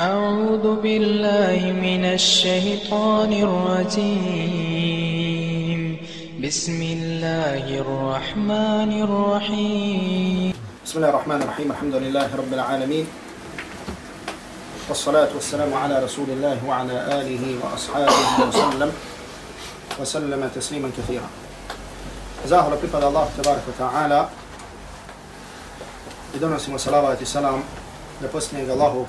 أعوذ بالله من الشيطان الرجيم. بسم الله الرحمن الرحيم. بسم الله الرحمن الرحيم. الحمد لله رب العالمين. والصلاة والسلام على رسول الله وعلى آله وأصحابه وسلم. وسلم تسليما كثيرا. زاهر بفضل الله تبارك وتعالى. بدونسم وصلوات السلام لبسنك الله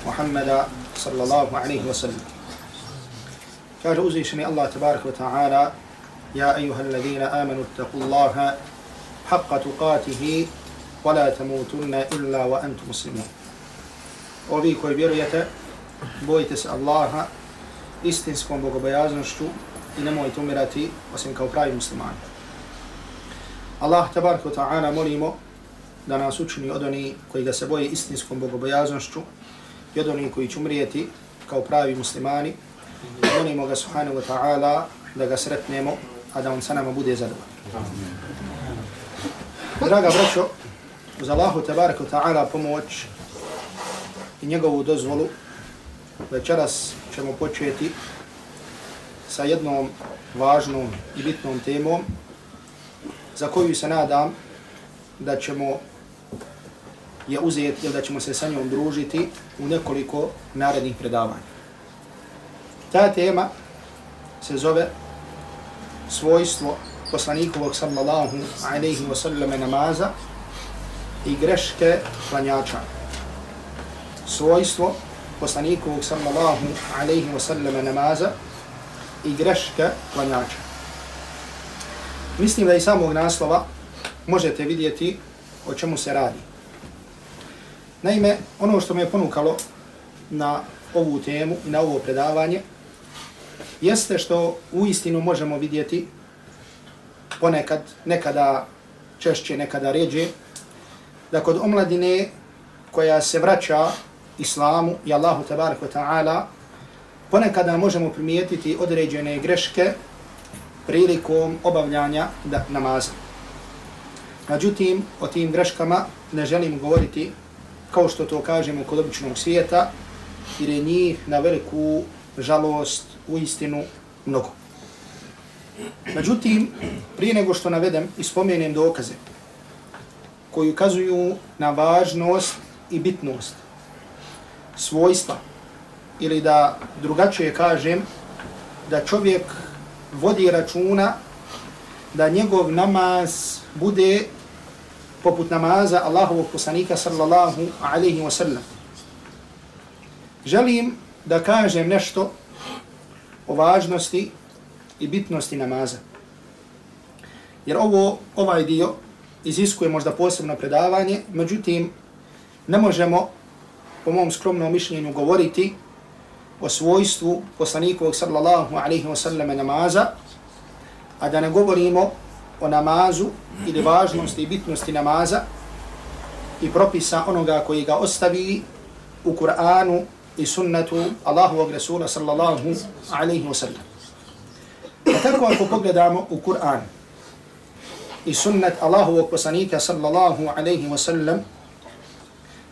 وبسنيك محمد صلى الله عليه وسلم كان أزيشني الله تبارك وتعالى يا أيها الذين آمنوا اتقوا الله حق تقاته ولا تموتن إلا وأنتم مسلمون Ovi koji vjerujete, bojite se Allaha istinskom bogobojaznošću i nemojte umirati osim kao pravi muslimani. Allah tabaraka wa ta'ala molimo da nas učini od oni koji ga se boje istinskom bogobojaznošću i od oni koji će umrijeti kao pravi muslimani. Molimo ga subhanahu wa ta'ala da ga sretnemo, a da on sa nama bude zadovoljan. Draga braćo, uz Allahu tabaraka ta'ala pomoć i njegovu dozvolu, večeras ćemo početi sa jednom važnom i bitnom temom za koju se nadam da ćemo je uzet, ili da ćemo se sa njom družiti u nekoliko narednih predavanja. Ta tema se zove svojstvo poslanikovog sallallahu alaihi wa sallam namaza i greške klanjača. Svojstvo poslanikovog sallallahu alaihi wa sallam namaza i greške klanjača. Mislim da i samog naslova možete vidjeti o čemu se radi. Naime, ono što me je ponukalo na ovu temu i na ovo predavanje jeste što u istinu možemo vidjeti ponekad, nekada češće, nekada ređe, da kod omladine koja se vraća islamu i Allahu tabaraka ta'ala, ponekada možemo primijetiti određene greške prilikom obavljanja namaza. Međutim, o tim greškama ne želim govoriti kao što to kažemo kod običnog svijeta, jer je njih na veliku žalost u istinu mnogo. Međutim, prije nego što navedem i spomenem dokaze koji ukazuju na važnost i bitnost svojstva ili da drugačije kažem da čovjek vodi računa da njegov namaz bude poput namaza Allahovog poslanika sallallahu alaihi wa sallam. Želim da kažem nešto o važnosti i bitnosti namaza. Jer ovo, ovaj dio iziskuje možda posebno predavanje, međutim, ne možemo, po mom skromnom mišljenju, govoriti o svojstvu poslanikovog sallallahu alaihi wa sallam namaza, a da ne govorimo o namazu ili važnosti i bitnosti namaza i propisa onoga koji ga ostavi u Kur'anu i sunnetu Allahovog Resula sallallahu alaihi wa sallam. A tako ako pogledamo u Kur'an i sunnet Allahovog poslanika sallallahu alaihi wa sallam,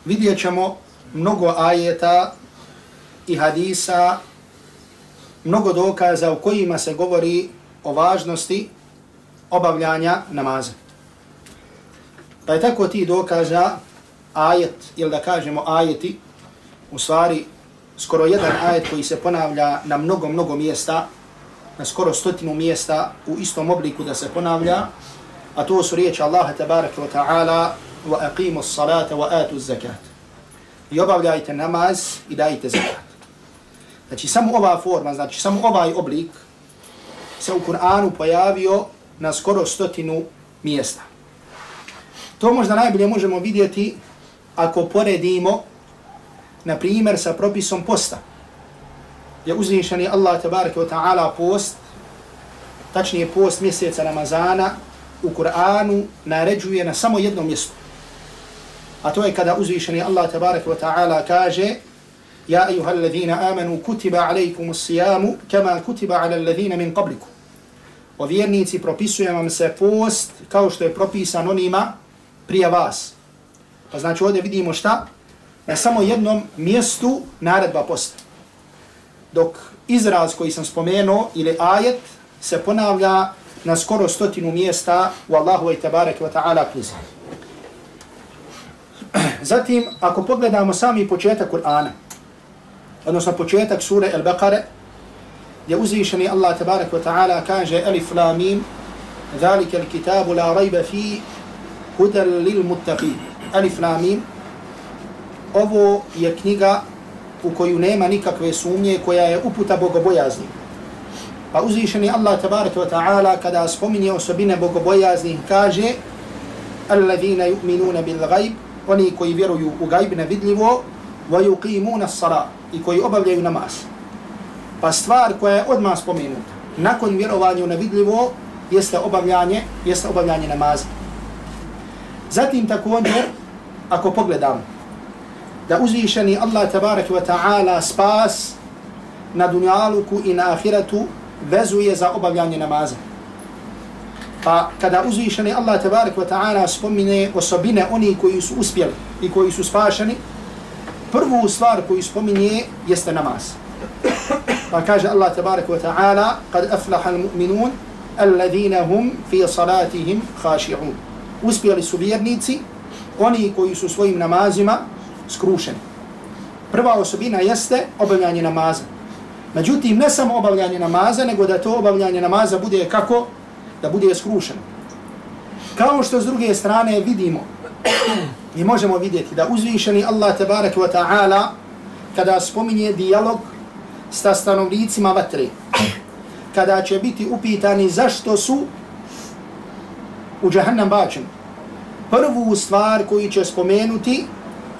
vidjet ćemo mnogo ajeta i hadisa, mnogo dokaza u kojima se govori o važnosti obavljanja namaza. Pa je tako ti dokaza ajet, ili da kažemo ajeti, u stvari skoro jedan ajet koji se ponavlja na mnogo, mnogo mjesta, na skoro stotinu mjesta u istom obliku da se ponavlja, a to su riječi Allaha tabaraka wa ta'ala wa aqimu salata wa atu zakat. I obavljajte namaz i dajte zakat. Znači samo ova forma, znači samo ovaj oblik se u Kur'anu pojavio na skoro stotinu mjesta. To možda najbolje možemo vidjeti ako poredimo, na primjer, sa propisom posta. Je uzvišeni Allah tabaraka wa ta'ala post, tačnije post mjeseca Ramazana, u Kur'anu naređuje na samo jednom mjestu. A to je kada uzvišeni Allah tabaraka wa ta'ala kaže Ja ejuha alladhina amanu kutiba alaykum as-siyamu kama kutiba ala alladhina min qablikum o vjernici propisuje vam se post kao što je propisan onima prije vas. Pa znači ovdje vidimo šta? na samo jednom mjestu naredba posta. Dok izraz koji sam spomenuo ili ajet se ponavlja na skoro stotinu mjesta u Allahu i tabareke wa ta'ala knjizi. Zatim, ako pogledamo sami početak Kur'ana, odnosno početak sure Al-Baqare, gdje uzvišeni Allah tabareke wa ta'ala kaže Alif la mim, ذلك الكتاب لا ريب فيه هدى للمتقين ألف la mim, ovo je knjiga u koju nema nikakve sumnje, koja je uputa bogobojazni. Pa uzvišeni Allah tabaraka wa ta'ala kada spominje osobine bogobojaznih kaže Alladhina yu'minuna bil gajb, oni koji vjeruju u gajb nevidljivo, wa yuqimuna sara i koji obavljaju namaz. Pa stvar koja je odmah spomenuta, nakon vjerovanja u nevidljivo, jeste obavljanje, jeste obavljanje namaza. Zatim također, ako pogledamo, da uzvišeni Allah tabaraka wa ta'ala spas na dunjaluku i na ahiretu vezuje za obavljanje namaza. Pa kada uzvišeni Allah tabarak wa ta'ala spomine osobine oni koji su uspjeli i koji su spašeni, prvu stvar koju spominje jeste namaz. Pa kaže Allah tabaraka wa ta'ala kad aflaha al-mu'minun alladhina hum fi salatihim khashi'un. Uspjeli su vjernici, oni koji su svojim namazima skrušeni. Prva osobina jeste obavljanje namaza. Međutim, ne samo obavljanje namaza, nego da to obavljanje namaza bude kako? Da bude skrušeno. Kao što s druge strane vidimo i možemo vidjeti da uzvišeni Allah tabarak wa ta'ala kada spominje dijalog sa stanovnicima vatre, kada će biti upitani zašto su u džahannam bačeni, prvu stvar koju će spomenuti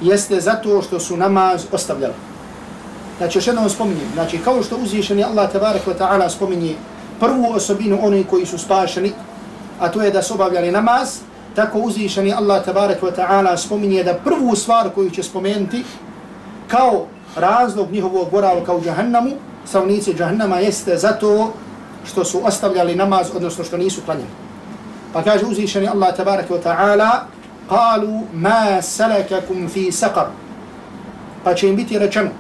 jeste zato što su namaz ostavljali. Znači, još jednom spominjem, znači, kao što uzvišeni Allah tabarak wa ta'ala spominje prvu osobinu onih koji su spašeni, a to je da su obavljali namaz, tako uzvišeni Allah tabarak wa ta'ala spominje da prvu stvar koju će spomenuti kao razlog njihovog boravka u džahannamu, stavnici džahannama jeste zato što su ostavljali namaz, odnosno što nisu klanjali. Pa kaže uzvišeni Allah tabarak wa ta'ala قالوا ما سلككم في سقر pa će im biti rečeno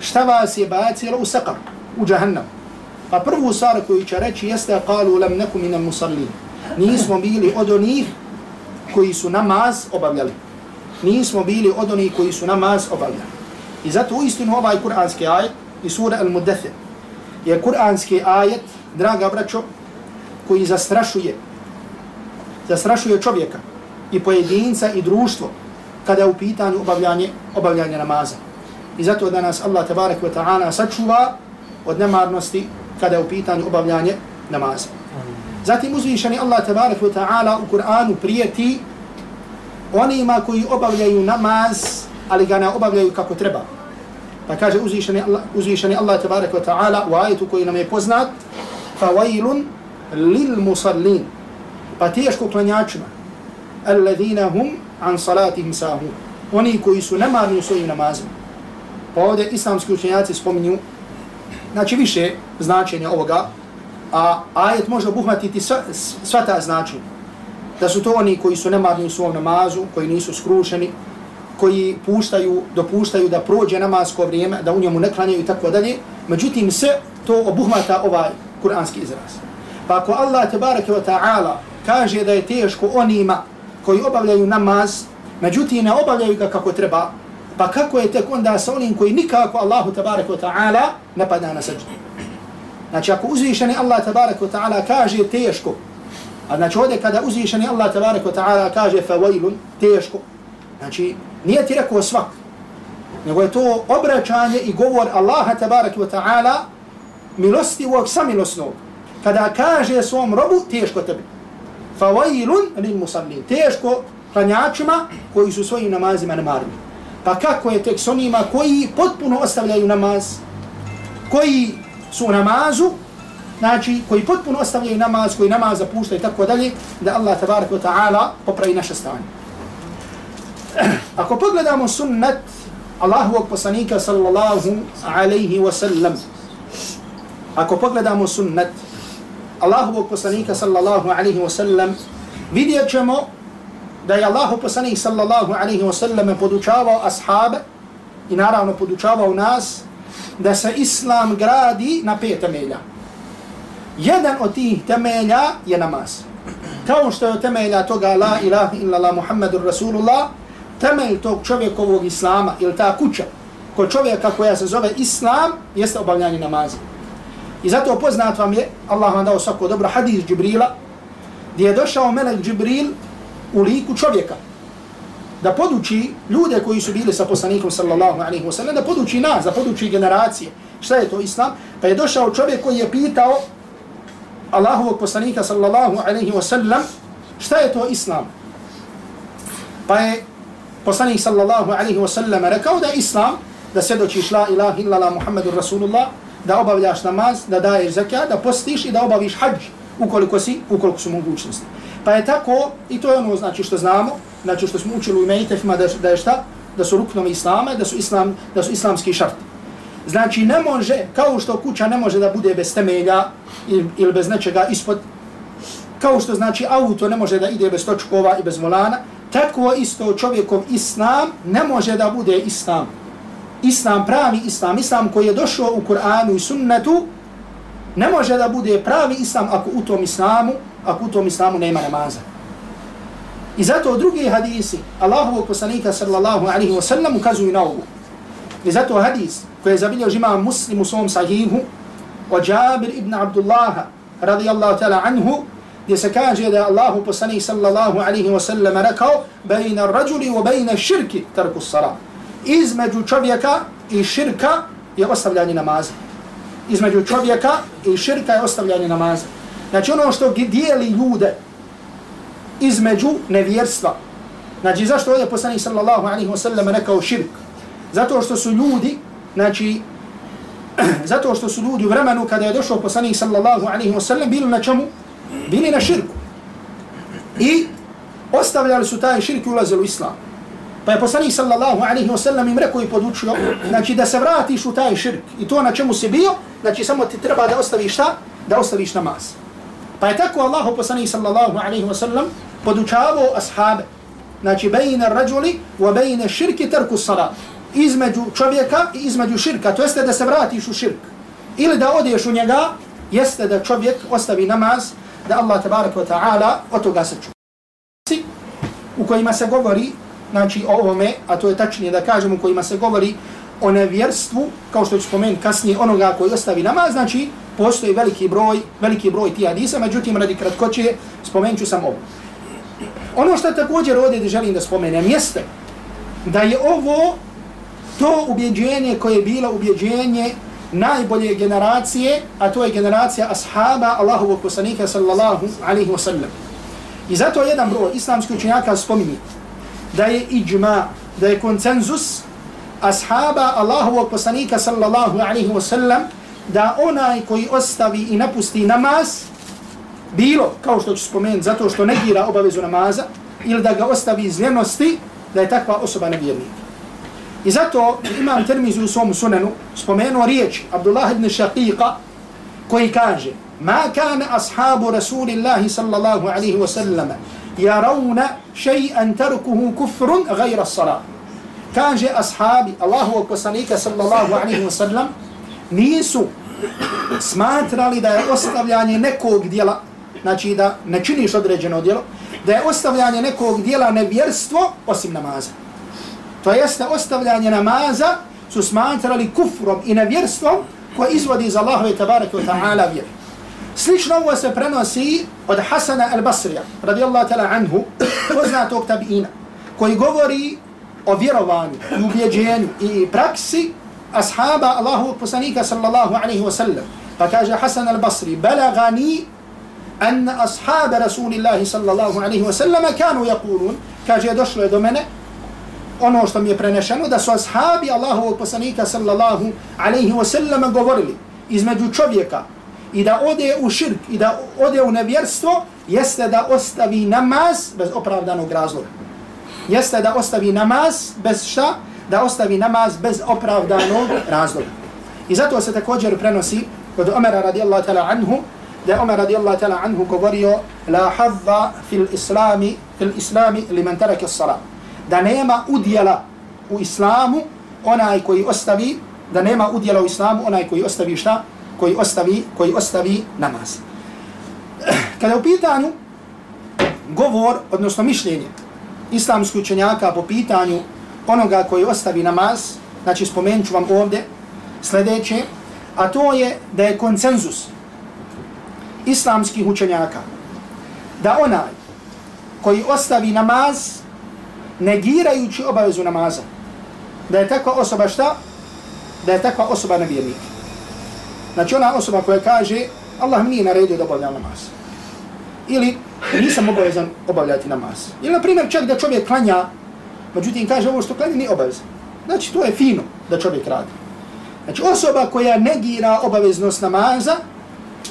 šta vas je bacilo u sakar, u džahannam. Pa prvu stvar koju će reći jeste kalu lam neku minam musallin. Nismo bili od onih koji su namaz obavljali. Nismo bili od onih koji su namaz obavljali. I zato u istinu ovaj kuranski ajet i sura Al-Mudathir je kuranski ajet, draga braćo, koji zastrašuje zastrašuje čovjeka i pojedinca i društvo kada je u pitanju obavljanje, obavljanje namaza. I zato da nas Allah tabarak wa ta'ala sačuva od nemarnosti kada je u pitanju obavljanje namaza. Zatim uzvišeni Allah tabarak wa ta'ala u Kur'anu prijeti onima koji obavljaju namaz, ali ga ne obavljaju kako treba. Pa kaže uzvišeni Allah, uzvišeni Allah tabarak wa ta'ala u ajetu koji nam je poznat فَوَيْلٌ لِلْمُصَلِّينَ Pa teško klanjačima alladhina hum an salatihim sahun. Oni koji su nemarni u svojim namazima. Pa ovdje islamski učenjaci spominju znači više značenja ovoga, a ajet može obuhvatiti sva, sva ta značenja. Da su to oni koji su nemarni u svom namazu, koji nisu skrušeni, koji puštaju, dopuštaju da prođe namasko vrijeme, da u njemu ne klanjaju i tako dalje. Međutim, sve to obuhvata ovaj kuranski izraz. Pa ako Allah tebareke wa ta'ala kaže da je teško onima koji obavljaju namaz, međutim ne obavljaju ga kako treba, pa kako je tek onda sa onim koji nikako Allahu tebareke wa ta'ala napada na srđu. Znači ako uzvišeni Allah tebareke wa ta'ala kaže teško, a znači ovdje kada uzvišeni Allah tebareke wa ta'ala kaže fawailun, teško, znači nije ti rekao svak, nego je to obraćanje i govor Allaha tabaraka wa ta'ala milostivog samilosnog. Kada kaže svom robu, teško tebi fawailun lil musallin. Teško klanjačima koji su svojim namazima namarni. Pa kako je tek s onima koji potpuno ostavljaju namaz, koji su u namazu, znači koji potpuno ostavljaju namaz, koji namaz zapuštaju i tako dalje, da Allah tabaraka wa ta'ala popravi naše stanje. Ako pogledamo sunnet Allahovog poslanika sallallahu alaihi wa sallam, ako pogledamo sunnet Allahovog poslanika sallallahu alaihi wa sallam, vidjet ćemo da je Allahov poslanik sallallahu alaihi wa sallam podučavao ashabe i naravno podučavao nas da se islam gradi na pet temelja. Jedan od tih temelja je namaz. Kao što je temelja toga la ilaha illallah Muhammadur Rasulullah, temelj tog čovjekovog islama ili ta kuća kod čovjeka koja se zove islam jeste obavljanje namaza. I zato poznat vam je, Allah vam dao svako dobro, hadis Džibrila, gdje je došao melek Džibril u liku čovjeka da poduči ljude koji su bili sa poslanikom sallallahu alaihi wa sallam, da poduči nas, da poduči generacije. Šta je to islam? Pa je došao čovjek koji je pitao Allahovog poslanika sallallahu alaihi wa sallam, šta je to islam? Pa je poslanik sallallahu alaihi wa sallam rekao da islam, da svjedočiš la ilaha illallah muhammedur rasulullah, da obavljaš namaz, da daješ zakat, da postiš i da obaviš hađ ukoliko si, ukoliko su mogućnosti. Pa je tako, i to je ono znači što znamo, znači što smo učili u imenitefima da, da je šta? Da su ruknovi islama, da su, islam, da su islamski šart. Znači ne može, kao što kuća ne može da bude bez temelja ili, ili bez nečega ispod, kao što znači auto ne može da ide bez točkova i bez volana, tako isto čovjekov islam ne može da bude islam. Islam, pravi islam, islam koji je došao u Kur'anu i sunnetu, ne može da bude pravi islam ako u tom islamu, ako u tom islamu nema namaza. I zato drugi hadisi Allahovog poslanika sallallahu alaihi wa sallam ukazuju na ovu. I zato hadis koji je zabilio žima muslim u svom sahihu od Jabir ibn Abdullaha radijallahu ta'ala anhu gdje se kaže da je Allahu poslanik sallallahu alaihi wa sallam rekao bejna rađuli wa bejna širki tarku sara. Između čovjeka i širka je ostavljanje namaza. Između čovjeka i širka je ostavljanje namaza. Znači ono što dijeli ljude između nevjerstva. Znači zašto ovdje poslanik sallallahu alaihi wa sallam rekao širk? Zato što su ljudi, znači, zato što su ljudi u vremenu kada je došao poslanik sallallahu alaihi wa sallam bili na čemu? Bili na širku. I ostavljali su taj širk i ulazili u islam. Pa je poslanik sallallahu alaihi wa sallam im rekao i podučio, znači da se vratiš u taj širk i to na čemu si bio, znači samo ti treba da ostaviš šta? Da ostaviš namaz. Pa je tako Allah poslanik sallallahu alaihi wa sallam podučavao ashabe. Znači, bejne rađuli wa bejne širki terku salat. Između čovjeka i između širka. To jeste da se vratiš u širk. Ili da odeš u njega, jeste da čovjek ostavi namaz, da Allah tabaraka wa ta'ala od toga se čuva. U kojima se govori, znači o ovome, a to je tačnije da kažem, u kojima se govori o nevjerstvu, kao što ću spomenuti kasnije, onoga koji ostavi namaz, znači postoji veliki broj, veliki broj tih hadisa, međutim, radi kratkoće, spomenut ću sam ovo. Ono što također ovdje da želim da spomenem jeste da je ovo to ubjeđenje koje je bilo ubjeđenje najbolje generacije, a to je generacija ashaba Allahovog poslanika sallallahu alaihi wa sallam. I zato jedan broj islamskih učenjaka spominje da je iđma, da je koncenzus ashaba Allahovog poslanika sallallahu alaihi wa sallam da onaj koji ostavi i napusti namaz bilo, kao što ću spomenuti, zato što negira obavezu namaza, ili da ga ostavi iz ljenosti, da je takva osoba nevjernik. I zato imam termizu u svom sunanu spomenuo riječ Abdullah ibn Shaqiqa koji kaže Ma kana ashabu Rasulillahi sallallahu alaihi wa sallam yarawna shay'an tarkuhu kufrun ghayra salat. Kaže ashabi Allahu poslanika sallallahu alaihi wa sallam nisu smatrali da je ostavljanje nekog dijela znači da ne činiš određeno dijelo, da je ostavljanje nekog djela nevjerstvo osim namaza To jeste ostavljanje namaza su smatrali kufrom i nevjerstvom koje izvodi iz Allahove tabaraka wa ta'ala vjer. Slično ovo se prenosi od Hasana al-Basrija, radijallahu ta'ala anhu, poznatog tabiina, koji govori o vjerovanju i ubjeđenju i praksi ashaba Allahu poslanika sallallahu alaihi wa sallam. Pa kaže Hasan al-Basri, balagani أن أصحاب رسول الله صلى الله عليه وسلم كانوا يقولون كاجي došlo je do mene ono što mi je prenešeno da su ashabi Allahovog poslanika sallallahu alaihi wasallam govorili između čovjeka i da ode u širk i da ode u nevjerstvo jeste da ostavi namaz bez opravdanog razloga. Jeste da ostavi namaz bez šta? Da ostavi namaz bez opravdanog razloga. I zato se također prenosi kod Omera radijallahu ta'ala anhu da Omer radijallahu ta'ala anhu govorio la hadza fil islami fil islami liman taraka salat da nema udjela u islamu onaj koji ostavi, da nema udjela u islamu, onaj koji ostavi šta? Koji ostavi, koji ostavi namaz. Kada u pitanju govor, odnosno mišljenje islamskih učenjaka po pitanju onoga koji ostavi namaz, znači spomenut ću vam ovdje sljedeće, a to je da je konsenzus islamskih učenjaka da onaj koji ostavi namaz negirajući obavezu namaza, da je takva osoba šta? Da je takva osoba nevjernik. Znači ona osoba koja kaže Allah mi nije naredio da obavljam namaz. Ili nisam obavezan obavljati namaz. Ili na primjer čak da čovjek klanja, međutim kaže ovo što klanja nije obavezan. Znači to je fino da čovjek radi. Znači osoba koja negira obaveznost namaza,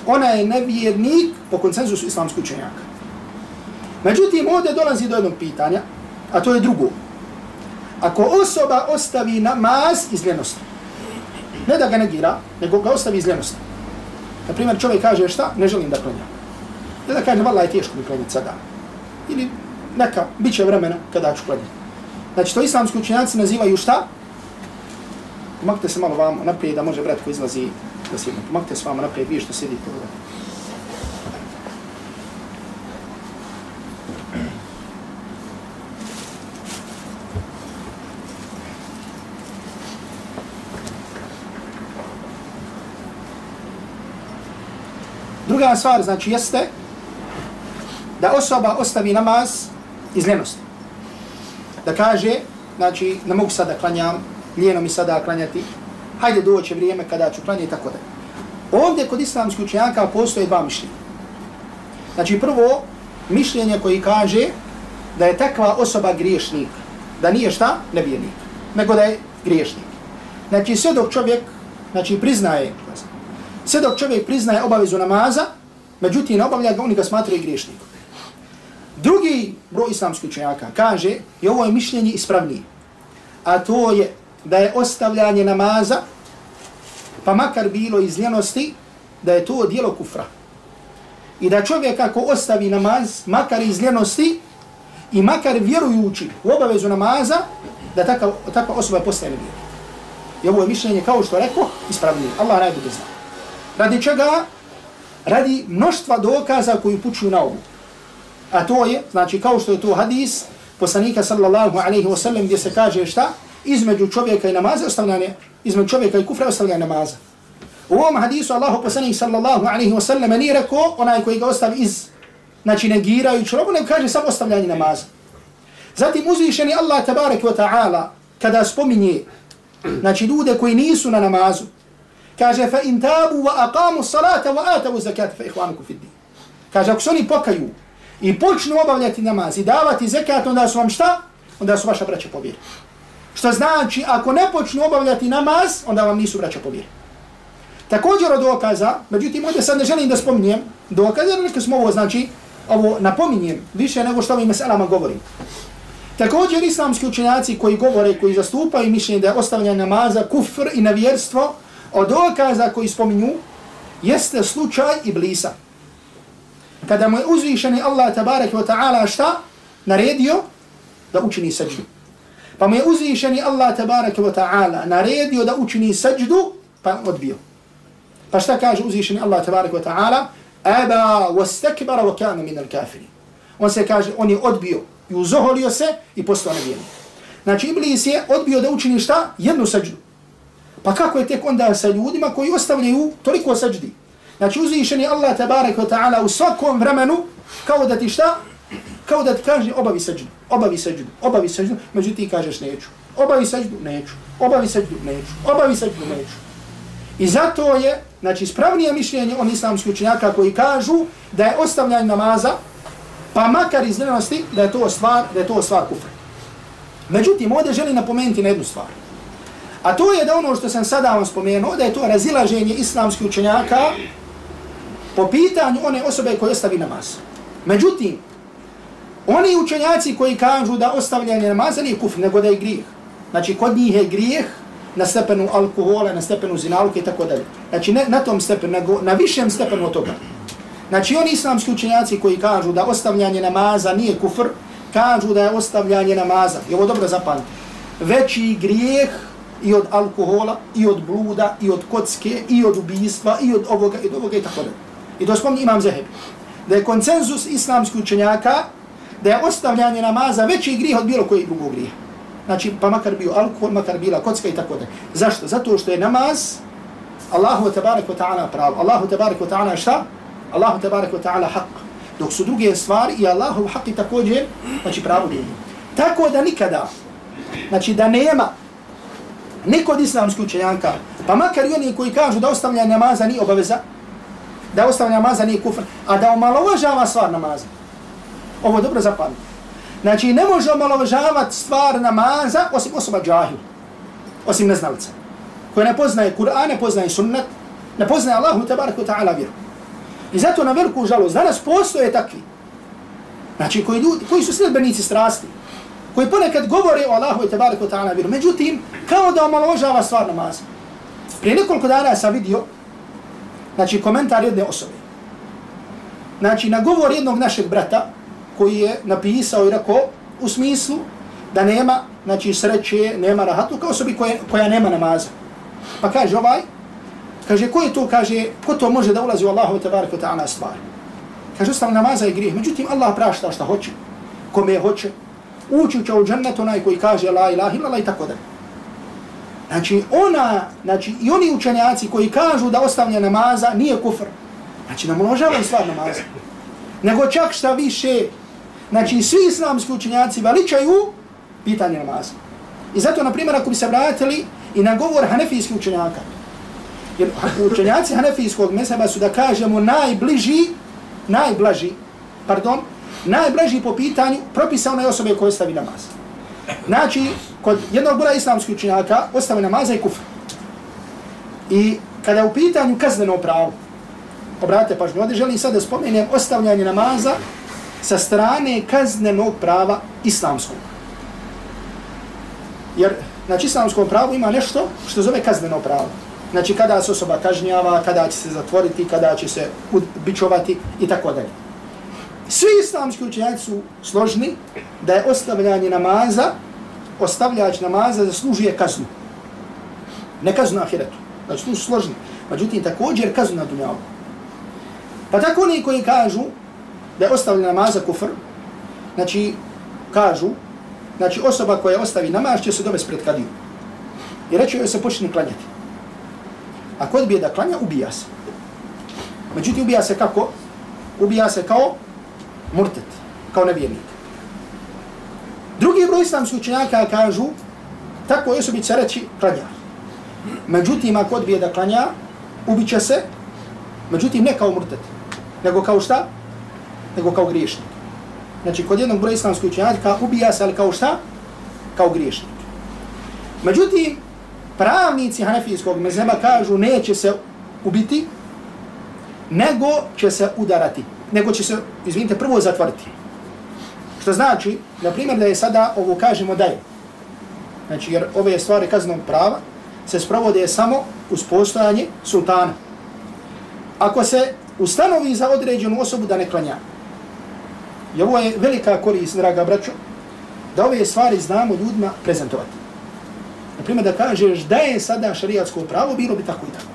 ona je nevjernik po konsenzusu islamskih učenjaka. Međutim, ovdje dolazi do jednog pitanja, a to je drugo. Ako osoba ostavi namaz iz ljenosti, ne da ga negira, nego ga ostavi iz ljenosti. Na primjer, čovjek kaže šta? Ne želim da klanjam. Ne da kaže, vala je teško mi klanjati sada. Ili neka, bit će vremena kada ću klanjati. Znači, to islamski učenjaci nazivaju šta? Pomakte se malo vam naprijed, da može brat ko izlazi da sjedne. Pomakte se vam naprijed, vi što sjedite ovdje. Druga stvar, znači, jeste da osoba ostavi namaz iz ljenosti. Da kaže, znači, ne mogu sada klanjam, lijeno mi sada klanjati, hajde doće vrijeme kada ću klanjati, tako da. Ovdje kod islamskih učenjaka postoje dva mišljenja. Znači, prvo, mišljenje koji kaže da je takva osoba griješnik, da nije šta? Nevjernik, nego da je griješnik. Znači, sve dok čovjek znači, priznaje, sve dok čovjek priznaje obavezu namaza, međutim, ne obavlja ga, oni ga smatraju griješnikom. Drugi broj islamskih učenjaka kaže, i ovo je mišljenje ispravnije, a to je da je ostavljanje namaza, pa makar bilo iz ljenosti, da je to dijelo kufra. I da čovjek ako ostavi namaz, makar iz ljenosti, i makar vjerujući u obavezu namaza, da takva, takva osoba postaje nevjerna. I ovo je mišljenje, kao što rekao, ispravnije. Allah najbolje zna. Radi čega? Radi mnoštva dokaza koji pučuju na ovu. A to je, znači kao što je to hadis poslanika sallallahu alaihi wa sallam gdje se kaže šta? Između čovjeka i namaza ostavljanje, između čovjeka i kufra ostavljanje namaza. U ovom hadisu Allahu poslanik sallallahu alaihi wa sallam nije rekao onaj koji ga ostavi iz, znači negirajući robu, ne kaže samo ostavljanje namaza. Zatim uzvišeni Allah tabarek wa ta'ala kada spominje znači ljude koji nisu na namazu, kaže fa in tabu wa aqamu salata wa atavu zakata fa ihvanuku fid din. Kaže ako se oni pokaju i počnu obavljati namaz i davati zekat, onda su vam šta? Onda su vaša braća povjeri. Što znači, ako ne počnu obavljati namaz, onda vam nisu braća povjeri. Također od dokaza, međutim, ovdje sad ne želim da spominjem dokaze, jer neke smo ovo, znači, ovo napominjem više nego što ovim meselama govorim. Također islamski učenjaci koji govore, koji zastupaju mišljenje da je ostavljanje namaza, kufr i nevjerstvo, od dokaza koji spominju, jeste slučaj Iblisa. Kada mu je uzvišeni Allah tabarak wa ta'ala šta? Naredio da učini sađdu. Pa mu je uzvišeni Allah tabarak wa ta'ala naredio da učini sađdu, pa odbio. Pa šta kaže uzvišeni Allah tabarak wa ta'ala? Aba wastakbara wa kana min al-kafiri. On se kaže, on je odbio i uzoholio se i postao nevijenik. Znači Iblis je odbio da učini šta? Jednu sađdu. Pa kako je tek onda sa ljudima koji ostavljaju toliko seđdi? Znači uzvišeni Allah tabarek wa ta'ala u svakom vremenu kao da ti šta? Kao da ti kaže obavi seđdu, obavi seđdu, obavi seđdu, međutim kažeš neću. Obavi seđdu, neću. Obavi seđdu, neću. Obavi seđdu, neću. I zato je, znači, spravnije mišljenje on islamski učenjaka koji kažu da je ostavljanje namaza, pa makar iz da je to stvar, da je to stvar kufra. Međutim, ovdje želim napomenuti na jednu stvar. A to je da ono što sam sada vam spomenuo, da je to razilaženje islamskih učenjaka po pitanju one osobe koje ostavi namaz. Međutim, oni učenjaci koji kažu da ostavljanje namaza nije kufr, nego da je grijeh. Znači, kod njih je grijeh na stepenu alkohola, na stepenu zinalke i tako dalje. Znači, ne na tom stepenu, nego na višem stepenu od toga. Znači, oni islamski učenjaci koji kažu da ostavljanje namaza nije kufr, kažu da je ostavljanje namaza, i ovo dobro zapamtite, veći grijeh i od alkohola, i od bluda, i od kocke, i od ubijstva, i od ovoga, i od ovoga, i tako da. I to spomni imam Zehebi. Da je koncenzus islamskih učenjaka, da je ostavljanje namaza veći grih od bilo kojeg drugog grija. Znači, pa makar bio alkohol, makar bila kocka i tako da. Zašto? Zato što je namaz Allahu tabarak wa ta'ala pravo. Allahu tabarak wa ta'ala šta? Allahu tabarak wa ta'ala haq. Dok su druge stvari i Allahu haq i također, znači pravo djelje. Tako da nikada, znači da nema niko od islamskih učenjaka, pa makar i oni koji kažu da ostavljanje namaza nije obaveza, da ostavljanje namaza nije kufr, a da omalovažava stvar namaza. Ovo je dobro zapamiti. Znači, ne može omalovažavati stvar namaza osim osoba džahil, osim neznalica, koja ne poznaje Kur'an, ne poznaje sunnet, ne poznaje Allahu tabarak ta'ala vjeru. I zato na veliku žalost, danas postoje takvi, znači koji, ljudi, koji su sljedbenici strasti, koji ponekad govore o Allahu i wa ta'ala vjeru, međutim, kao da omalovažava stvar namaza. Prije nekoliko dana sam vidio, znači, komentar jedne osobe. Znači, na govor jednog našeg brata, koji je napisao i rekao u smislu da nema znači sreće, nema rahatu kao osobi koja, koja nema namaza. Pa kaže ovaj, kaže ko je to, kaže, ko to može da ulazi u Allahu tabaraka ta'ala stvar. Kaže, ostav namaza i grijeh. Međutim, Allah prašta šta hoće, kome hoće. Ući će u džennet onaj koji kaže la ilaha illallah i tako da. Znači, ona, znači, i oni učenjaci koji kažu da ostavlja namaza nije kufr. Znači, namnožavaju stvar namaza. Nego čak šta više, Znači, svi islamski učenjaci veličaju pitanje namaza. I zato, na primjer, ako bi se vratili i na govor hanefijskih učenjaka, jer učenjaci hanefijskog meseba su, da kažemo, najbliži, najblaži, pardon, Najbliži po pitanju propisa onaj osobe koje stavi namaz. Znači, kod jednog broja islamskih učinjaka ostavi namaza i kufr. I kada je u pitanju kazneno pravo, obratite pažnju, ovdje želim sad da spomenem ostavljanje namaza sa strane kaznenog prava islamskog. Jer, znači, islamskom pravu ima nešto što zove kazneno pravo. Znači, kada se osoba kažnjava, kada će se zatvoriti, kada će se bičovati i tako dalje. Svi islamski učenjaci su složni da je ostavljanje namaza, ostavljač namaza zaslužuje kaznu. Ne kaznu na ahiretu. Znači, tu su složni. Međutim, također kaznu na dunjavu. Pa tako oni koji kažu da je ostavljanje namaza kufr, znači, kažu, znači osoba koja ostavi namaz će se dovesti pred kadiju. I reći joj se počne klanjati. A kod bi je da klanja, ubija se. Međutim, ubija se kako? Ubija se kao murtet, kao nevjernik. Drugi broj islamskih učenjaka kažu, tako je osobi će reći klanja. Međutim, ako odbije da klanja, ubiće se, međutim, ne kao murtet, nego kao šta? nego kao griješnik. Znači, kod jednog broja islamskih učenjaka ubija se, ali kao šta? Kao griješnik. Međutim, pravnici hanefijskog mezheba kažu neće se ubiti, nego će se udarati. Nego će se, izvinite, prvo zatvoriti. Što znači, na primjer, da je sada, ovo kažemo da je. Znači, jer ove stvari kaznog prava se sprovode samo uz postojanje sultana. Ako se ustanovi za određenu osobu da ne klanja, I ovo je velika korist, draga braćo, da ove stvari znamo ljudima prezentovati. Naprimjer, da kažeš da je sada šarijatsko pravo, bilo bi tako i tako.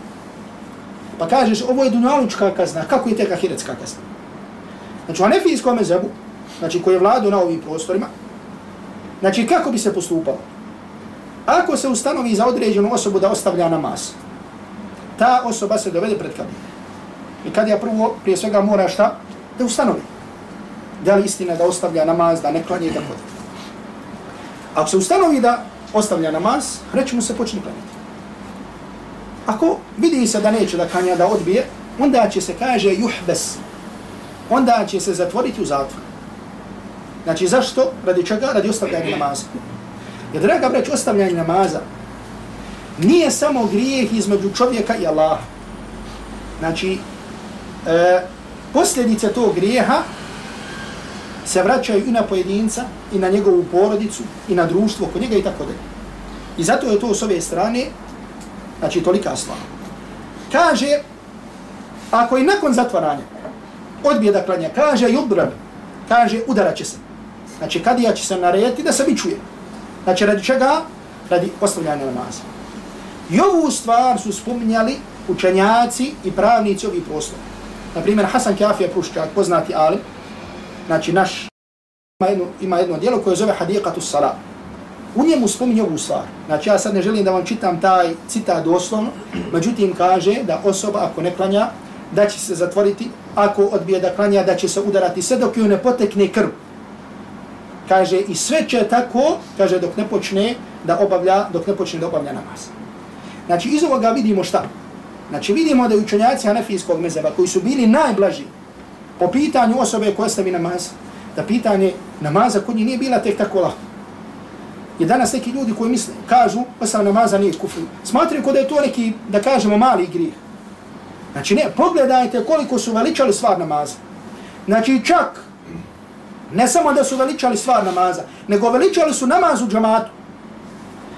Pa kažeš, ovo je dunjalučka kazna, kako je teka hiretska kazna? Znači, u anefijskom mezebu, znači, koji je vladu na ovim prostorima, znači, kako bi se postupalo? Ako se ustanovi za određenu osobu da ostavlja namaz, ta osoba se dovede pred kabinu. I kad ja prvo, prije svega, mora šta? Da ustanovi da li istina da ostavlja namaz, da ne klanje i tako da. Ako se ustanovi da ostavlja namaz, reći mu se počne klanjati. Ako vidi se da neće da klanja, da odbije, onda će se kaže juhbes. Onda će se zatvoriti u zatvor. Znači zašto? Radi čega? Radi ostavljanja namaza. Jer draga breć, ostavljanje namaza nije samo grijeh između čovjeka i Allaha. Znači, e, posljedice tog grijeha se vraćaju i na pojedinca, i na njegovu porodicu, i na društvo kod njega i tako dalje. I zato je to s ove strane, znači tolika slava. Kaže, ako i nakon zatvaranja odbije da klanja, kaže judrab, kaže udarat će se. Znači kadija će se narediti da se bičuje. Znači radi čega? Radi ostavljanja namaza. I ovu stvar su spominjali učenjaci i pravnici ovih prostora. Naprimjer, Hasan Kjafija Pruščak, poznati alim, znači naš, ima jedno, ima jedno dijelo koje zove Hadiqatu Salat. U njemu spominje ovu stvar. Znači ja sad ne želim da vam čitam taj citat doslovno, međutim kaže da osoba ako ne klanja, da će se zatvoriti, ako odbije da klanja, da će se udarati sve dok ju ne potekne krv. Kaže i sve će tako, kaže dok ne počne da obavlja, dok ne počne da obavlja namaz. Znači iz ovoga vidimo šta? Znači vidimo da učenjaci Hanefijskog mezeba koji su bili najblaži po pitanju osobe koja stavi namaz, da pitanje namaza kod njih nije bila tek tako lahko. I danas neki ljudi koji misle, kažu, ostav namaza nije kufr. Smatraju kod je to neki, da kažemo, mali grih. Znači ne, pogledajte koliko su veličali stvar namaza. Znači čak, ne samo da su veličali stvar namaza, nego veličali su namaz u džamatu.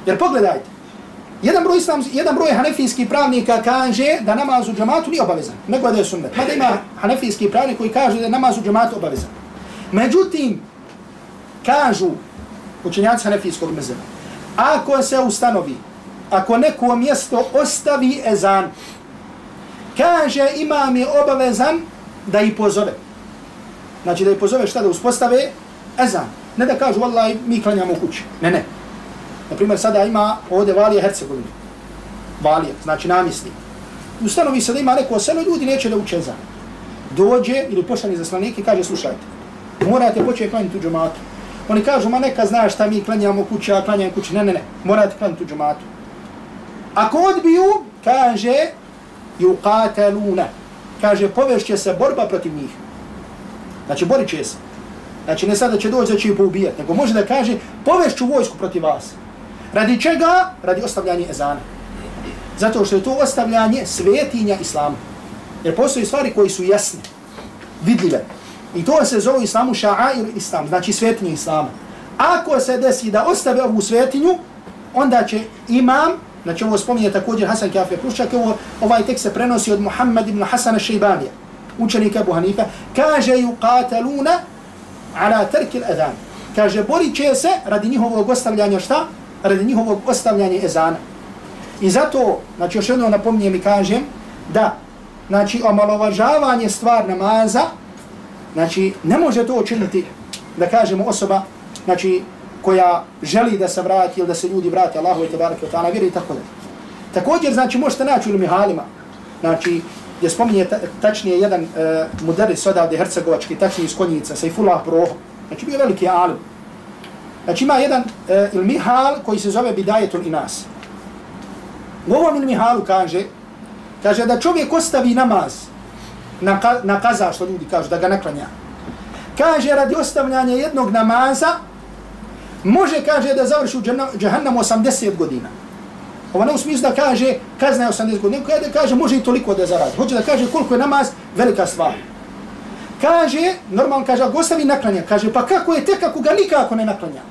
Jer pogledajte, jedan broj, islam, jedan broj hanefijskih pravnika kaže da namaz u džamatu nije obavezan, nego da je sunnet. Mada ima hanefijski pravnik koji kaže da je namaz u džamatu obavezan. Međutim, kažu učenjaci hanefijskog mezema, ako se ustanovi, ako neko mjesto ostavi ezan, kaže imam je obavezan da ih pozove. Znači da ih pozove šta da uspostave ezan. Ne da kažu, vallaj, mi klanjamo u kući. Ne, ne. Naprimjer, sada ima ovdje Valije Hercegovine. Valije, znači namisli. Ustanovi se da ima neko selo, ljudi neće da uče ezan. Dođe ili pošani zaslanik i kaže, slušajte, morate početi klanjati u džematu. Oni kažu, ma neka znaš šta mi klanjamo kuća, klanjam klanjamo kuće. Ne, ne, ne, morate klanjati u džematu. Ako odbiju, kaže, yuqataluna. Kaže, povešće se borba protiv njih. Znači, borit će se. Znači, ne sada će doći da će ih poubijati, nego može da kaže, povešću vojsku protiv vas. Radi čega? Radi ostavljanja ezana. Zato što je to ostavljanje svetinja islama. Jer postoji stvari koji su jasne, vidljive. I to se zove islamu ša'air islam, znači svetinje islama. Ako se desi da ostave ovu svetinju, onda će imam Znači ovo spominje također Hasan Kafir Kruščak, ovo, ovaj tekst se prenosi od Muhammed ibn Hasana Šeibanija, učenika Abu Hanifa, kaže ju kataluna ala terkil adhan. Kaže, borit će se radi njihovog ostavljanja šta? Radi njihovog ostavljanja ezana. I zato, znači još jedno napominjem i kažem, da, znači omalovažavanje stvar namaza, znači ne može to učiniti, da kažemo osoba, znači koja želi da se vrati ili da se ljudi vrate Allahu i tebareke wa ta'ala vjeri i tako dalje. Također, znači, možete naći u Mihalima, znači, gdje spominje ta, tačnije jedan e, uh, mudaris odavde Hercegovački, tačnije iz Konjica, Saifullah Proho, znači bio veliki alim. Znači ima jedan uh, ilmihal koji se zove Bidajetul Inas. U ovom ilmihalu kaže, kaže da čovjek ostavi namaz na, ka, na kaza, što ljudi kažu, da ga naklanja. Kaže, radi ostavljanja jednog namaza, može, kaže, da završi u džahannamu 80 godina. Ovo ne u smislu da kaže kazna je 80 godina, nego da kaže može i toliko da zaradi. Hoće da kaže koliko je namaz velika stvar. Kaže, normalno kaže, ako ostavi naklanja, kaže, pa kako je tek ako ga nikako ne naklanja?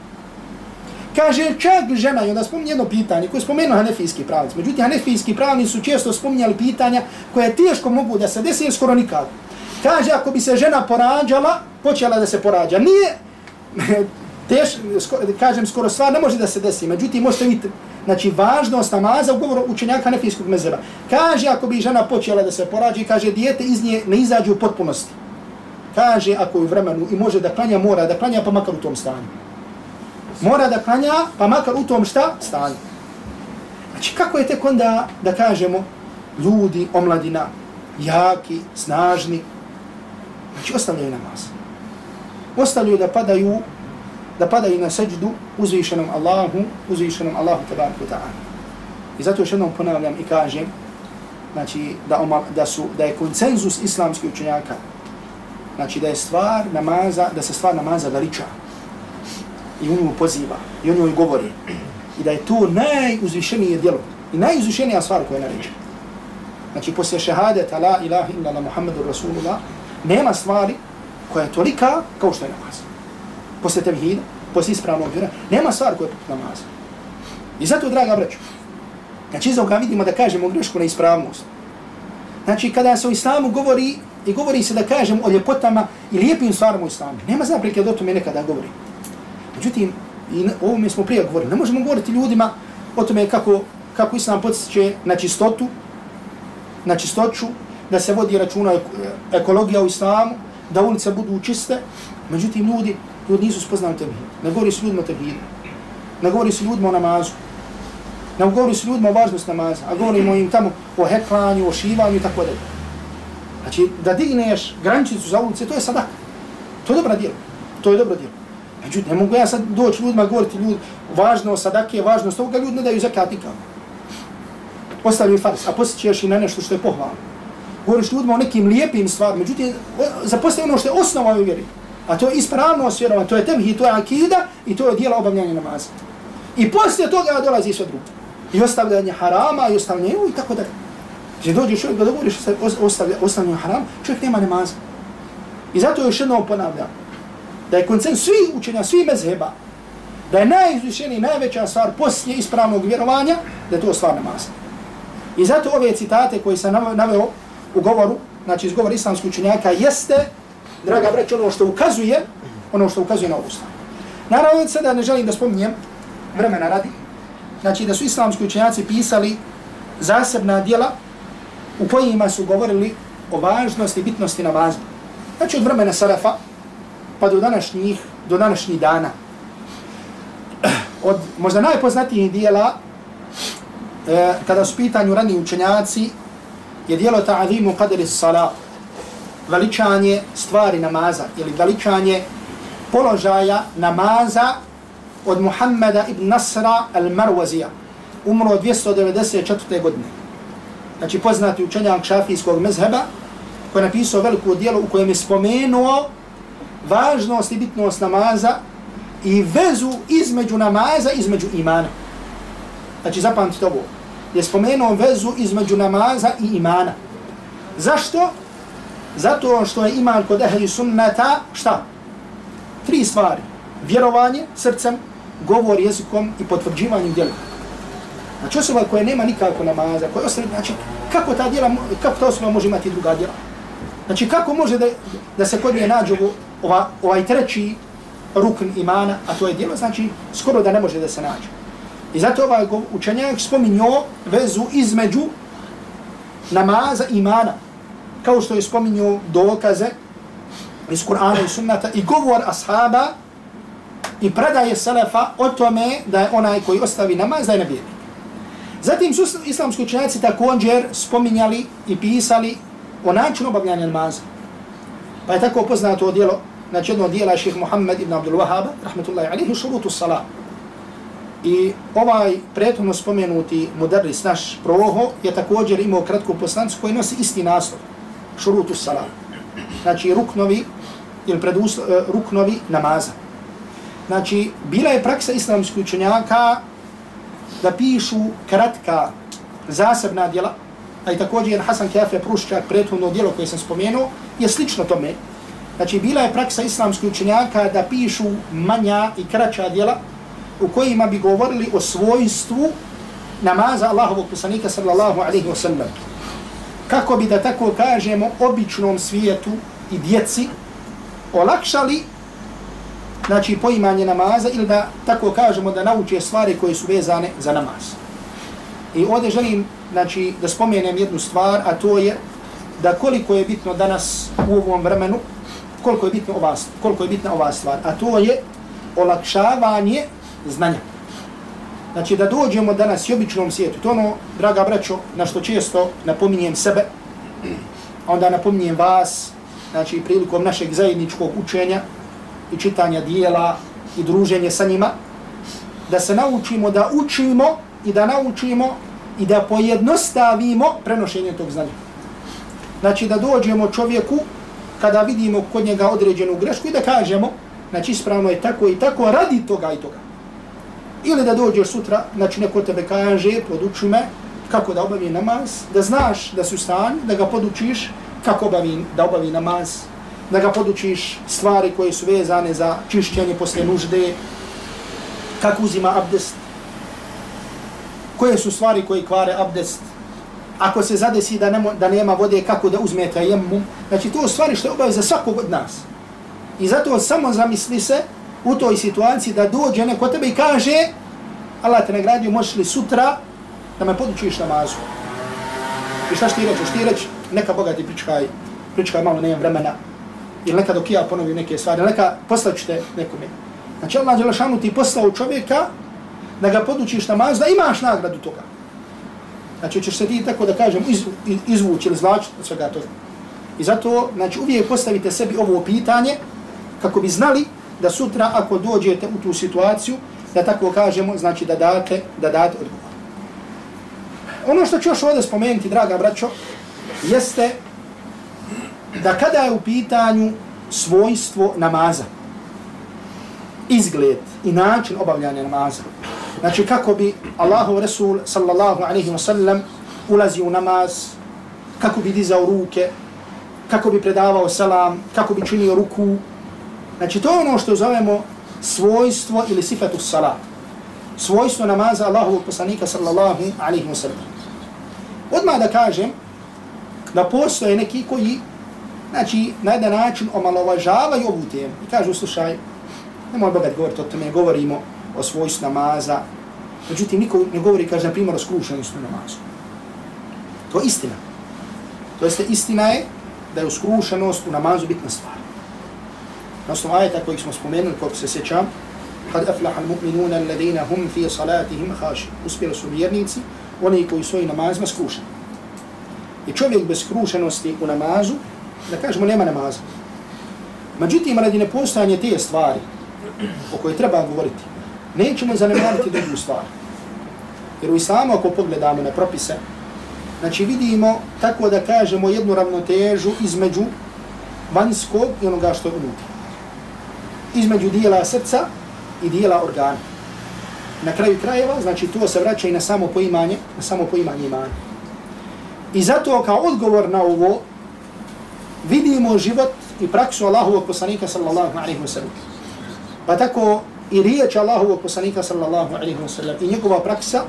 Kaže, čak žena, i onda spominje jedno pitanje koje spomenu hanefijski pravnici. Međutim, hanefijski pravnici su često spominjali pitanja koje teško mogu da se desi, skoro nikako. Kaže, ako bi se žena porađala, počela da se porađa. Nije, teš, sko, kažem, skoro sva ne može da se desi. Međutim, možete vidjeti, znači, važnost namaza u govoru učenjaka nefijskog mezeba. Kaže, ako bi žena počela da se porađi, kaže, dijete iz nje ne izađe u potpunosti. Kaže, ako je u vremenu i može da klanja, mora da klanja, pa makar u tom stanju. Mora da klanja, pa makar u tom šta? Stanju. Znači, kako je tek onda, da kažemo, ljudi, omladina, jaki, snažni, znači, ostavljaju namaz. Ostavljaju da padaju da padaju na seđdu uzvišenom Allahu, uzvišenom Allahu tabaraka ta'ala. I zato još jednom ponavljam i kažem, znači da, omal, da, su, da je konsenzus islamskih učenjaka, znači da je stvar namaza, da se stvar namaza veliča i on njemu poziva i on njemu govori i da je to najuzvišenije djelo i najuzvišenija stvar koja je naređa. Znači poslije šehadeta la ilaha illa la Muhammedu Rasulullah nema stvari koja je tolika kao što je namaz posle tevhida, posle ispravnog vjera, nema stvar kod namaza. I zato, draga braću, znači iz ovoga vidimo da kažemo grešku na ispravnost. Znači, kada se o islamu govori, i govori se da kažemo o ljepotama i lijepim stvarima u islamu, nema zapreke da o tome nekada govori. Međutim, i o ovome smo prije govorili, ne možemo govoriti ljudima o tome kako, kako islam podsjeće na čistotu, na čistoću, da se vodi računa ekologija u islamu, da ulice budu čiste, međutim ljudi, ljudi nisu spoznali tevhid. Ne govori s ljudima o tevhidu. Ne govori s ljudima o namazu. Ne govori s ljudima o važnost namaza, a govorimo im tamo o heklanju, o šivanju i tako dalje. Znači, da digneš graničicu za ulice, to je sadak. To je dobra djelo. To je dobro djelo. Međutim, ne mogu ja sad doći ljudima govoriti ljudi, važno sadake, važno toga, ljudi ne daju zakat nikako. Ostavi fars, a posjećaš i na nešto što je pohvalno. Govoriš ljudima o nekim lijepim stvarima, međutim, zapostavi ono što je osnova ove vjeri. A to je ispravno osvjerovanje, to je tevhi, to je akida i to je dijela obavljanja namaza. I poslije toga dolazi sve drugo. I ostavljanje harama, i ostavljanje i tako dalje. Gdje dođe čovjek da govoriš ostavljanje harama, čovjek nema namaza. I zato još jednom ponavljam, da je koncent svih učenja, svih mezheba, da je najizvišeniji, najveća stvar poslije ispravnog vjerovanja, da je to stvar namaza. I zato ove citate koje sam naveo u govoru, znači iz govora islamskih učenjaka, jeste, draga braća, ono što ukazuje, ono što ukazuje na ovu stvar. Naravno, sada ne želim da spominjem vremena radi, znači da su islamski učenjaci pisali zasebna dijela u kojima su govorili o važnosti i bitnosti namaza. Znači od vremena Sarafa, pa do današnjih, do današnjih dana. Od možda najpoznatijih dijela, e, kada su pitanju rani učenjaci, je dijelo ta'adimu qadri salat veličanje stvari namaza, ili veličanje položaja namaza od Muhammeda ibn Nasra al-Marwazija, umro 294. godine. Znači poznati učenjak šafijskog mezheba, koji je napisao veliko dijelo u kojem je spomenuo važnost i bitnost namaza i vezu između namaza između imana. Znači, zapamtite ovo. Je spomenuo vezu između namaza i imana. Zašto? Zato ono što je iman kod ehli sunnata, šta? Tri stvari. Vjerovanje srcem, govor jezikom i potvrđivanje djelom. Znači osoba koja nema nikako namaza, koja ostaje, znači kako ta djela, kako ta osoba može imati druga djela? Znači kako može da, da se kod nje nađe ova, ovaj treći rukn imana, a to je djelo, znači skoro da ne može da se nađe. I zato ovaj učenjak spominio vezu između namaza imana, kao što je spominju dokaze iz Kur'ana i sunnata i govor ashaba i predaje selefa o tome da je onaj koji ostavi namaz da je nevjernik. Zatim su islamski učenjaci također spominjali i pisali o načinu obavljanja namaza. Pa je tako poznato djelo, znači jedno dijela ših Muhammed ibn Abdul Wahab, rahmetullahi alihi, šurutu salat. I ovaj prethodno spomenuti mudarris naš proho, je također imao kratku poslancu koji nosi isti naslov, šurutu salat. Znači ruknovi ili preduslo, uh, e, ruknovi namaza. Znači, bila je praksa islamskih učenjaka da pišu kratka zasebna djela, a i također Hasan Kafe Pruščak, prethodno djelo koje sam spomenuo, je slično tome. Znači, bila je praksa islamskih učenjaka da pišu manja i kraća djela u kojima bi govorili o svojstvu namaza Allahovog poslanika sallallahu alaihi wa sallam. Kako bi da tako kažemo običnom svijetu i djeci olakšali znači poimanje namaza ili da tako kažemo da nauče stvari koje su vezane za namaz. I ovdje želim znači, da spomenem jednu stvar, a to je da koliko je bitno danas u ovom vremenu, koliko je bitno ova, koliko je bitna ova stvar, a to je olakšavanje znanja. Znači da dođemo danas i običnom svijetu, to ono, draga braćo, na što često napominjem sebe, onda napominjem vas, znači prilikom našeg zajedničkog učenja i čitanja dijela i druženje sa njima, da se naučimo da učimo i da naučimo i da pojednostavimo prenošenje tog znanja. Znači da dođemo čovjeku kada vidimo kod njega određenu grešku i da kažemo, znači ispravno je tako i tako, radi toga i toga. Ili da dođeš sutra, znači neko tebe kaže, poduči me kako da obavi namaz, da znaš da su stan, da ga podučiš kako obavi, da obavi namaz, da ga podučiš stvari koje su vezane za čišćenje posle nužde, kako uzima abdest, koje su stvari koje kvare abdest, ako se zadesi da, nemo, da nema vode, kako da uzme tajemmu. Znači, to stvari što je obavio za svakog od nas. I zato samo zamisli se u toj situaciji da dođe neko tebe i kaže Allah te nagradio, možeš li sutra da me podučiš namazu. I šta ti reći? Ti reći, neka Boga ti pričkaj, pričkaj malo, nemam vremena, ili neka dok ja ponovim neke stvari, neka poslaću te nekome. Znači Allah Đelešanu ti poslao čovjeka da ga podučiš namazu, da imaš nagradu toga. Znači ćeš se ti tako da kažem iz, izvući ili zlačiti od svega toga. I zato znači, uvijek postavite sebi ovo pitanje kako bi znali da sutra ako dođete u tu situaciju da tako kažemo, znači da date, da date odgovor. Ono što ću još ovdje spomenuti, draga braćo, jeste da kada je u pitanju svojstvo namaza, izgled i način obavljanja namaza, znači kako bi Allahu Resul sallallahu alaihi wa sallam ulazi u namaz, kako bi dizao ruke, kako bi predavao salam, kako bi činio ruku, znači to je ono što zovemo svojstvo ili sifatu salat. Svojstvo namaza Allahovog poslanika sallallahu alaihi wa sallam. Odmah da kažem da postoje neki koji znači, na jedan način omalovažavaju ovu temu i kažu, slušaj, nemoj bogat govoriti o tome, govorimo o svojstvu namaza, međutim, niko ne govori, kaže, na primjer, o skrušenosti namazu. To je istina. To jeste istina je da je u skrušenost u namazu bitna stvar. Na osnovu ajeta kojih smo spomenuli, koliko se sjećam, kad aflaha al-mu'minuna alladhina hum fi salatihim khashi. Uspjeli su vjernici, oni koji su i namazima skrušeni. I čovjek bez skrušenosti u namazu, da kažemo, nema namaza. Međutim, radi nepostojanje te stvari o kojoj treba govoriti, nećemo zanemariti drugu stvar. Jer u islamu, ako pogledamo na propise, znači vidimo, tako da kažemo, jednu ravnotežu između vanjskog i onoga što je unutra. Između dijela srca i dijela organa. Na kraju krajeva, znači to se vraća i na samo poimanje, na samo poimanje imana. I zato kao odgovor na ovo, vidimo život i praksu Allahovog poslanika sallallahu alaihi wa sallam. Pa tako i riječ Allahovog poslanika sallallahu alaihi wa sallam i njegova praksa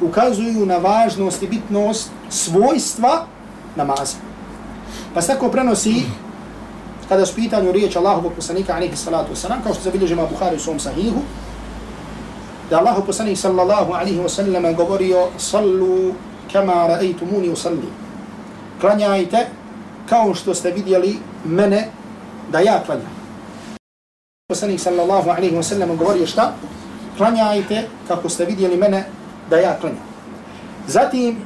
ukazuju na važnost i bitnost svojstva namaza. Pa se tako prenosi kada su pitanju riječ Allahovog poslanika alaihi salatu wasalam, kao što se bilježi ima Bukhari u svom sahihu, da Allahov poslanik sallallahu alaihi wasallam govorio sallu kama ra'aytumuni usalli. Klanjajte kao što ste vidjeli mene da ja klanjam. Poslanik sallallahu alaihi wasallam govorio šta? Klanjajte kako ste vidjeli mene da ja klanjam. Zatim,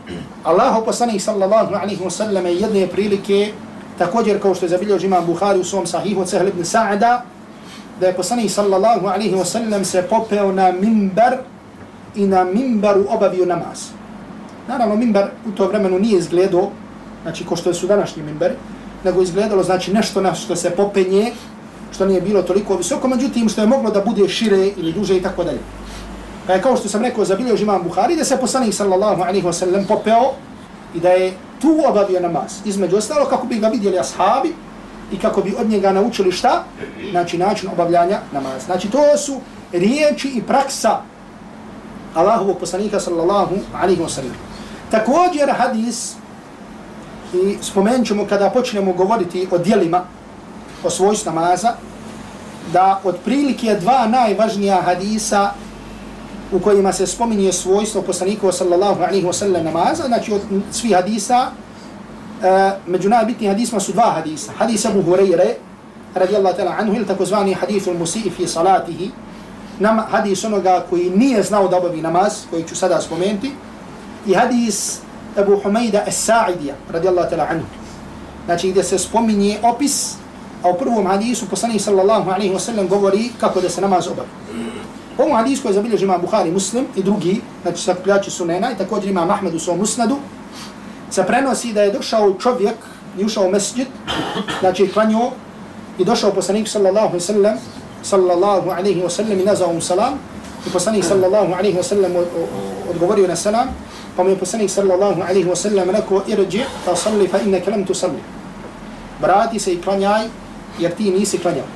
Allahu poslanik sallallahu alaihi wasallam jedne prilike, također kao što je zabilježio imam Buhari u svom sahihu Cehl ibn Sa'da, da je poslanik sallallahu alaihi wa sallam se popeo na mimbar i na mimbaru obavio namaz. Naravno, mimbar u to vremenu nije izgledao znači ko što su današnji mimberi, nego izgledalo znači nešto na što se popenje, što nije bilo toliko visoko, međutim što je moglo da bude šire ili duže i tako dalje. Pa je kao što sam rekao, zabilio imam Buhari, da se poslanik sallallahu alaihi wa sallam popeo i da je tu obavio namaz. Između ostalo kako bi ga vidjeli ashabi i kako bi od njega naučili šta? Znači način obavljanja namaz. Znači to su riječi i praksa Allahovog poslanika sallallahu alaihi wa sallam. Također hadis i spomenut ćemo kada počnemo govoriti o dijelima, o svojstvu namaza, da otprilike dva najvažnija hadisa u kojima se spominje svojstvo poslanikova sallallahu alaihi wa sallam namaza, znači od svih hadisa, uh, među najbitnijim hadisma su dva hadisa. Hadis Abu Hureyre, radijallahu ta'ala anhu, ili takozvani hadithul musii fi salatihi, nam, hadis onoga koji nije znao da obavi namaz, koji ću sada spomenuti, i hadis Abu Humayda As-Sa'idija, radijallahu ta'ala anhu. Znači, gdje se spominje opis, a u prvom hadisu poslanik sallallahu alaihi wa sallam govori kako da se namaz obavi. U ovom hadisu koji zabilježi ima Buhari muslim i drugi, znači sakupljači sunena i također ima Mahmed u svom musnadu, se prenosi da je došao čovjek i ušao u mesjid, znači klanio i došao poslanik sallallahu alaihi sallam, sallallahu alaihi wa sallam i nazao mu salam, i poslanik sallallahu alaihi wa sallam odgovorio na salam, pa mu je poslanik sallallahu alaihi wa sallam rekao irđi fa salli fa innaka lam tusalli. Brati se i klanjaj jer ti nisi klanjao.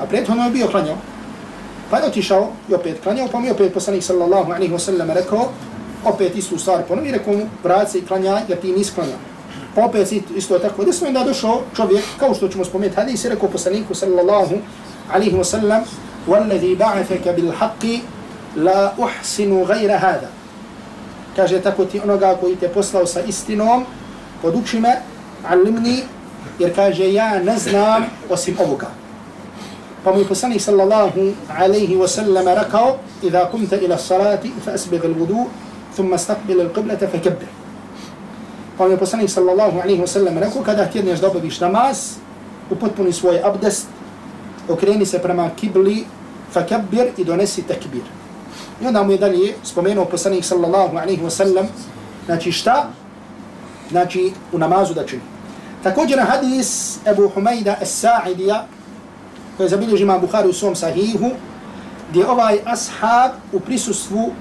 A prethodno je bio klanjao. Pa je otišao i opet klanjao, pa mu je opet poslanik sallallahu alaihi wa sallam rekao opet istu stvar ponovi, rekao mu brati se i klanjaj jer ti nisi klanjao. Pa opet isto tako. Gdje smo da došao čovjek, kao što ćemo spomenuti hadis, je rekao poslaniku sallallahu alaihi wa sallam والذي بعثك بالحق لا أحسن غير هذا kaže tako ti onoga koji te poslao sa istinom, poduči me, alimni, jer kaže ja ne znam osim ovoga. Pa mu je poslanik sallallahu alaihi wa sallam rekao, Iza kumta ila salati, fa asbih il vudu, thumma stakbil il qiblata, fa kebbir. Pa mu je poslanik sallallahu alaihi wa sallam rekao, kada tjedneš da obaviš namaz, upotpuni svoj abdest, okreni se prema kibli, fa kebbir i donesi tekbir. I onda mu je dalje spomenuo poslanik sallallahu alaihi wa sallam, znači šta? Znači u namazu da čini. Također hadis Ebu Humayda As-Sa'idija, koje zabilježi imam Bukhari u svom sahihu, gdje ovaj ashab u prisustvu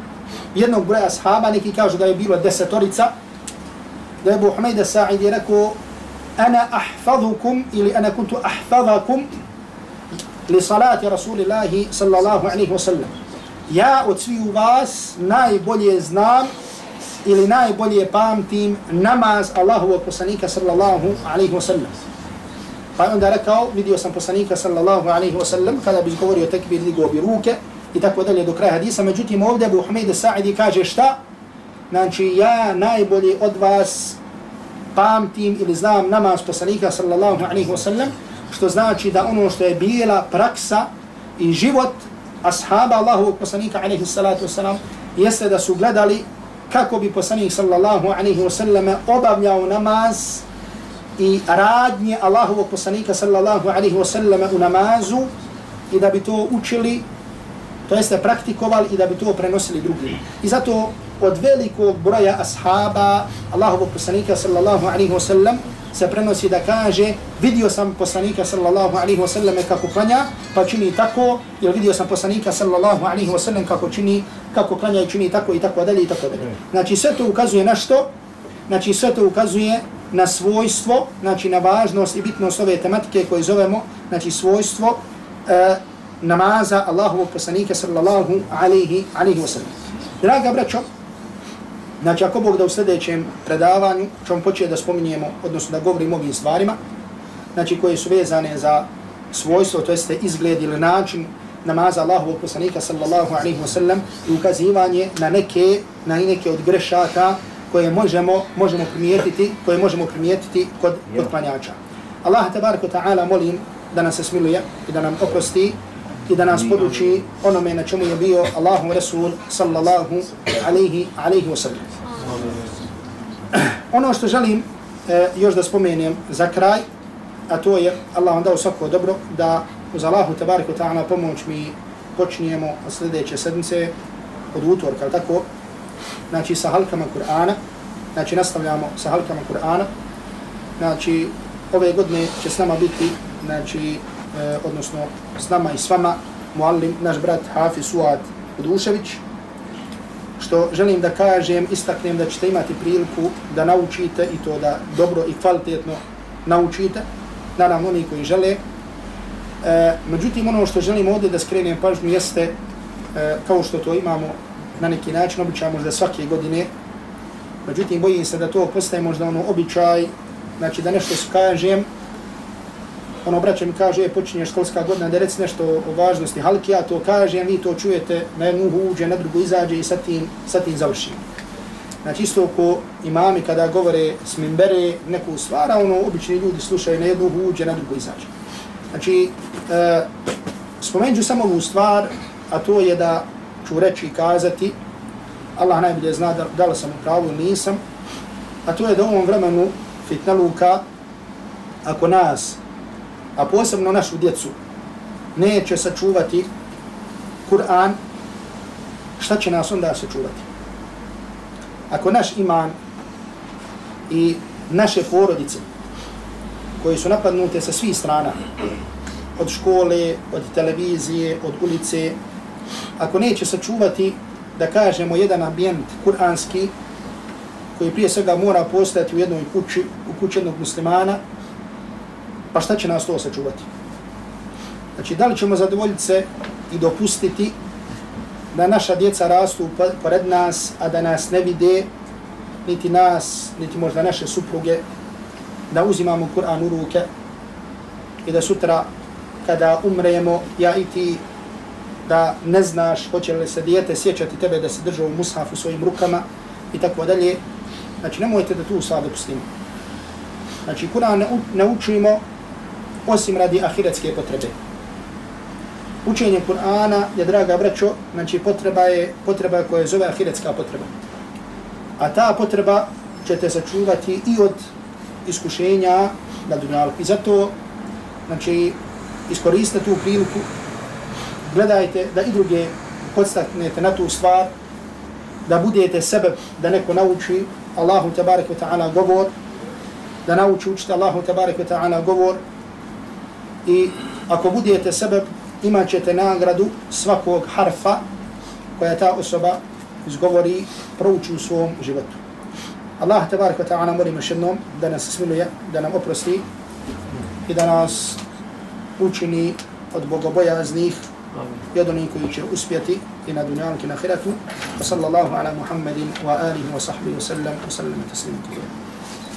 jednog broja ashaba, neki kažu da je bilo desetorica, da je Ebu Humayda As-Sa'idi rekao, ana ahfadukum ili ana kuntu ahfadakum li salati Rasulillahi sallallahu alaihi wa sallam. Ja od svih vas najbolje znam ili najbolje pamtim namaz Allahovog poslanika sallallahu alaihi wa sallam. Pa je onda rekao, vidio sam poslanika sallallahu alaihi wa sallam, kada bi govorio tekbir, digao bi ruke i tako dalje do kraja hadisa. Međutim, ovdje Abu Hamid Sa'idi kaže šta? Znači, ja najbolje od vas pamtim ili znam namaz poslanika sallallahu alaihi wa sallam, što znači da ono što je bila praksa i život ashaba Allahovog poslanika alaihi salatu wasalam, jeste da su gledali kako bi poslanik sallallahu alaihi wa sallam obavljao namaz i radnje Allahovog poslanika sallallahu alaihi wa sallam u namazu i da bi to učili, to jeste praktikovali i da bi to prenosili drugim. I zato od velikog broja ashaba Allahovog poslanika sallallahu alaihi wa sallam se prenosi da kaže vidio sam poslanika sallallahu alaihi wa sallam kako klanja, pa čini tako, jer vidio sam poslanika sallallahu alaihi wa sallam kako čini, kako klanja i čini tako i tako dalje i tako dalje. Znači sve to ukazuje na što? Znači sve to ukazuje na svojstvo, znači na važnost i bitnost ove tematike koje zovemo, znači svojstvo e, namaza Allahovog poslanika sallallahu alaihi, alaihi wa sallam. Draga braćo, Znači, ako Bog da u sljedećem predavanju ćemo početi da spominjemo, odnosno da govorimo o ovim stvarima, znači koje su vezane za svojstvo, to jeste izgled ili način namaza Allahovog poslanika sallallahu alaihi wa sallam i ukazivanje na neke, na neke od grešaka koje možemo, možemo primijetiti, koje možemo primijetiti kod, kod planjača. Allah tabaraka ta'ala molim da nas smiluje i da nam oprosti i da nas poduči onome na čemu je bio Allahu Rasul sallallahu alaihi, alaihi wa sallam. Ono što želim e, još da spomenem za kraj, a to je Allah vam dao svako dobro, da uz Allahu tabariku ta'ala pomoć mi počnijemo od sljedeće sedmice, od utorka, tako, znači sa halkama Kur'ana, znači nastavljamo sa halkama Kur'ana, znači ove godine će s nama biti, znači e, odnosno s nama i s vama, muallim, naš brat Hafiz Suad Udušević, što želim da kažem, istaknem da ćete imati priliku da naučite i to da dobro i kvalitetno naučite, naravno oni koji žele. E, međutim, ono što želim ovdje da skrenem pažnju jeste, e, kao što to imamo na neki način, običaj možda svake godine, međutim, bojim se da to postaje možda ono običaj, znači da nešto kažem, ono braće mi kaže, je, počinje školska godina, da reci nešto o važnosti halki, ja to kažem, vi to čujete, na jednu uđe, na drugu izađe i sa tim, sa tim završim. Znači isto ko imami kada govore s mimbere neku stvar, ono obični ljudi slušaju na jednu uđe, na drugu izađe. Znači, e, spomenut samo ovu stvar, a to je da ću reći i kazati, Allah najbolje zna da, da li sam u pravu nisam, a to je da u ovom vremenu fitna luka, ako nas a posebno našu djecu, neće sačuvati Kur'an, šta će nas onda sačuvati? Ako naš iman i naše porodice, koji su napadnute sa svih strana, od škole, od televizije, od ulice, ako neće sačuvati, da kažemo, jedan ambijent kuranski, koji prije svega mora postati u jednoj kući, u kući jednog muslimana, pa šta će nas to sačuvati? Znači, da li ćemo zadovoljiti se i dopustiti da naša djeca rastu pored nas, a da nas ne vide, niti nas, niti možda naše supruge, da uzimamo Kur'an u ruke i da sutra kada umremo, ja i ti, da ne znaš hoće li se dijete sjećati tebe da se držao u mushafu svojim rukama, i tako dalje. Znači, nemojte da tu sad pustimo. Znači, Kur'an ne, ne učimo osim radi ahiretske potrebe. Učenje Kur'ana je, draga braćo, znači potreba je potreba koja je zove ahiretska potreba. A ta potreba ćete sačuvati i od iskušenja na dunjalku. I zato, znači, iskoriste tu priliku, gledajte da i druge podstaknete na tu stvar, da budete sebe da neko nauči Allahu tabarik wa ta'ala govor, da nauči učite Allahu tabarik wa ta'ala govor i ako budete sebe imat ćete nagradu svakog harfa koja ta osoba izgovori, prouči u svom životu. Allah tabarik wa ta'ala molim još jednom da nas smiluje, da nam oprosti i da nas učini od bogobojaznih i od onih koji će uspjeti i na dunjalki na hiratu. Sallallahu ala Muhammedin wa alihi wa sahbihi wa sallam wa sallam taslimu